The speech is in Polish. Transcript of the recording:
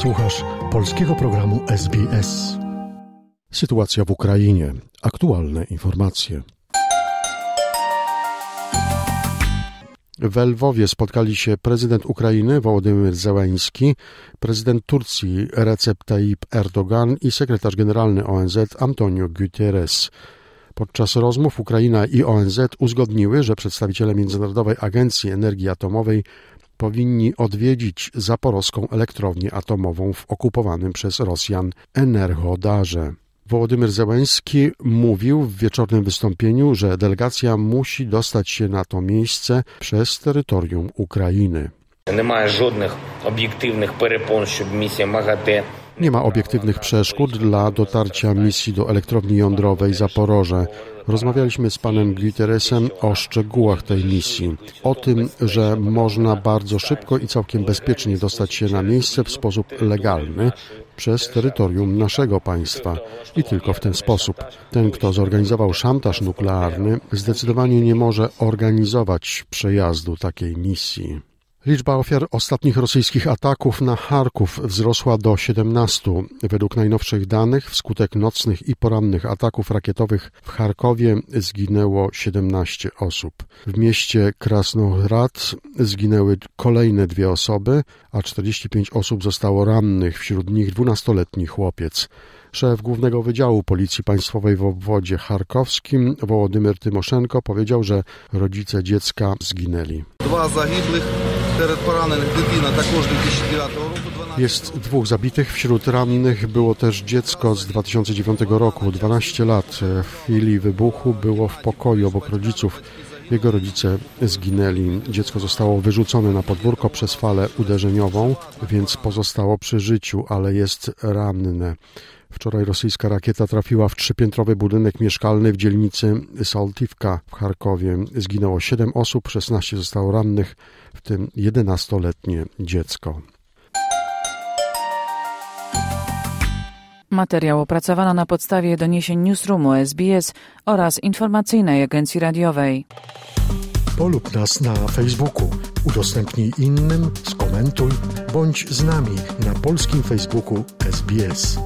Słuchasz polskiego programu SBS. Sytuacja w Ukrainie. Aktualne informacje. W Lwowie spotkali się prezydent Ukrainy Wołodymyr Zełański, prezydent Turcji Recep Tayyip Erdogan i sekretarz generalny ONZ Antonio Guterres. Podczas rozmów Ukraina i ONZ uzgodniły, że przedstawiciele Międzynarodowej Agencji Energii Atomowej powinni odwiedzić zaporowską elektrownię atomową w okupowanym przez Rosjan Energodarze. Wołodymyr Zełenski mówił w wieczornym wystąpieniu, że delegacja musi dostać się na to miejsce przez terytorium Ukrainy. Nie ma obiektywnych przeszkód dla dotarcia misji do elektrowni jądrowej Zaporoże. Rozmawialiśmy z panem Guterresem o szczegółach tej misji. O tym, że można bardzo szybko i całkiem bezpiecznie dostać się na miejsce w sposób legalny przez terytorium naszego państwa. I tylko w ten sposób. Ten, kto zorganizował szantaż nuklearny, zdecydowanie nie może organizować przejazdu takiej misji. Liczba ofiar ostatnich rosyjskich ataków na Charków wzrosła do 17. Według najnowszych danych wskutek nocnych i porannych ataków rakietowych w Charkowie zginęło 17 osób. W mieście Krasnohrad zginęły kolejne dwie osoby, a 45 osób zostało rannych, wśród nich 12-letni chłopiec. Szef Głównego Wydziału Policji Państwowej w obwodzie charkowskim Wołodymyr Tymoszenko powiedział, że rodzice dziecka zginęli. Dwa zagibłych серед поранених дитина також 2009 року. 12 Jest dwóch zabitych, wśród rannych było też dziecko z 2009 roku, 12 lat. W chwili wybuchu było w pokoju obok rodziców. Jego rodzice zginęli. Dziecko zostało wyrzucone na podwórko przez falę uderzeniową, więc pozostało przy życiu, ale jest ranne. Wczoraj rosyjska rakieta trafiła w trzypiętrowy budynek mieszkalny w dzielnicy Saltivka w Charkowie. Zginęło 7 osób, 16 zostało rannych, w tym 11-letnie dziecko. Materiał opracowano na podstawie doniesień Newsroomu SBS oraz informacyjnej agencji radiowej. Polub nas na Facebooku, udostępnij innym, skomentuj, bądź z nami na polskim Facebooku SBS.